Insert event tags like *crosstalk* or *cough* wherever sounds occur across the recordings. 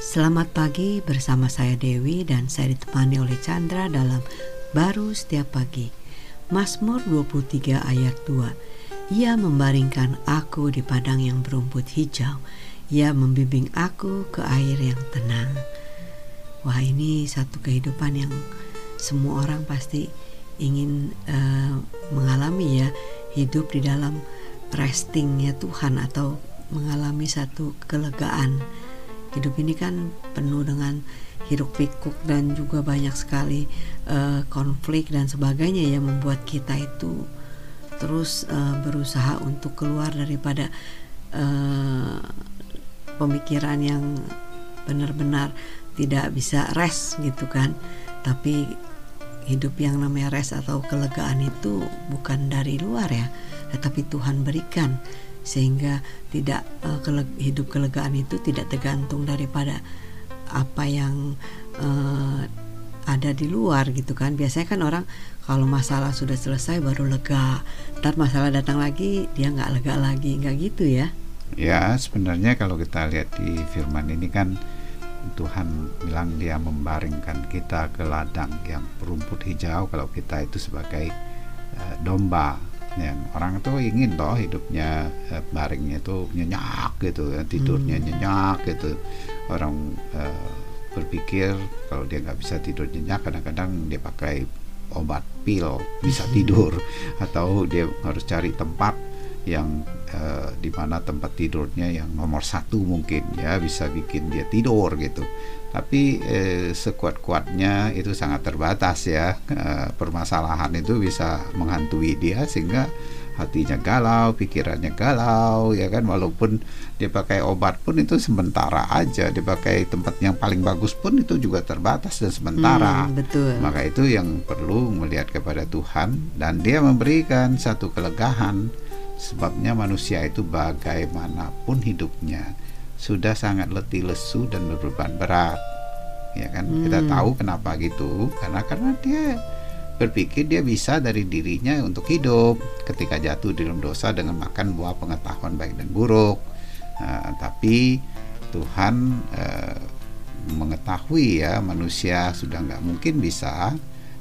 Selamat pagi bersama saya Dewi dan saya ditemani oleh Chandra dalam Baru Setiap Pagi. Mazmur 23 ayat 2. Ia membaringkan aku di padang yang berumput hijau. Ia membimbing aku ke air yang tenang. Wah, ini satu kehidupan yang semua orang pasti ingin uh, mengalami ya, hidup di dalam restingnya Tuhan atau mengalami satu kelegaan hidup ini kan penuh dengan hiruk pikuk dan juga banyak sekali uh, konflik dan sebagainya yang membuat kita itu terus uh, berusaha untuk keluar daripada uh, pemikiran yang benar-benar tidak bisa rest gitu kan. Tapi hidup yang namanya rest atau kelegaan itu bukan dari luar ya tetapi Tuhan berikan sehingga tidak uh, kele hidup kelegaan itu tidak tergantung daripada apa yang uh, ada di luar gitu kan. Biasanya kan orang kalau masalah sudah selesai baru lega. Ntar masalah datang lagi dia nggak lega lagi. Nggak gitu ya? Ya sebenarnya kalau kita lihat di firman ini kan Tuhan bilang dia membaringkan kita ke ladang yang berumput hijau. Kalau kita itu sebagai uh, domba ya, orang itu ingin toh hidupnya eh, baringnya itu nyenyak gitu ya, tidurnya hmm. nyenyak gitu orang eh, berpikir kalau dia nggak bisa tidur nyenyak kadang-kadang dia pakai obat pil bisa hmm. tidur atau dia harus cari tempat yang uh, di mana tempat tidurnya yang nomor satu mungkin ya bisa bikin dia tidur gitu tapi eh, sekuat-kuatnya itu sangat terbatas ya eh, permasalahan itu bisa menghantui dia sehingga hatinya galau, pikirannya galau ya kan walaupun dia pakai obat pun itu sementara aja, dia pakai tempat yang paling bagus pun itu juga terbatas dan sementara. Hmm, betul. Maka itu yang perlu melihat kepada Tuhan dan dia memberikan satu kelegahan sebabnya manusia itu bagaimanapun hidupnya sudah sangat letih lesu dan berbeban berat. Ya kan? Hmm. kita tahu kenapa gitu. Karena karena dia berpikir dia bisa dari dirinya untuk hidup. Ketika jatuh di dalam dosa dengan makan buah pengetahuan baik dan buruk. Nah, tapi Tuhan eh, mengetahui ya manusia sudah nggak mungkin bisa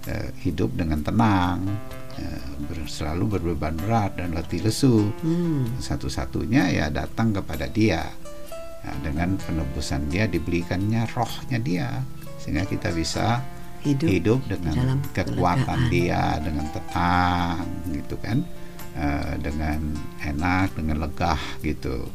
eh, hidup dengan tenang selalu berbeban berat dan letih lesu. Hmm. satu-satunya ya datang kepada dia. Nah, dengan penebusan dia dibelikannya rohnya dia. Sehingga kita bisa hidup, hidup dengan dalam kekuatan kelegaan. dia dengan tenang gitu kan? Uh, dengan enak dengan legah gitu.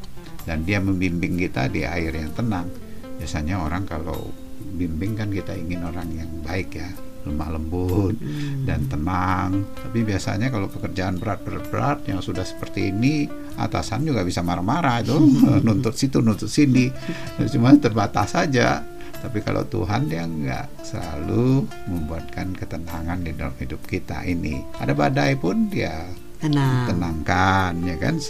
Dan dia membimbing kita di air yang tenang. Biasanya orang kalau bimbing kan kita ingin orang yang baik ya lemah lembut hmm. dan tenang. Tapi biasanya kalau pekerjaan berat-berat yang sudah seperti ini, atasan juga bisa marah-marah itu, *laughs* nuntut situ, nuntut sini, cuma terbatas saja. Tapi kalau Tuhan dia nggak selalu membuatkan ketenangan di dalam hidup kita ini. Ada badai pun dia Tenang. tenangkan, ya kan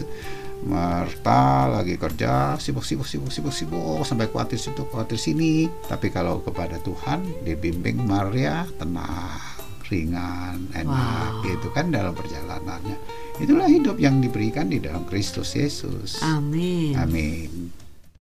Marta lagi kerja sibuk sibuk sibuk sibuk sibuk sampai khawatir situ khawatir sini. Tapi kalau kepada Tuhan dibimbing Maria tenang ringan enak wow. gitu kan dalam perjalanannya. Itulah hidup yang diberikan di dalam Kristus Yesus. Amin. Amin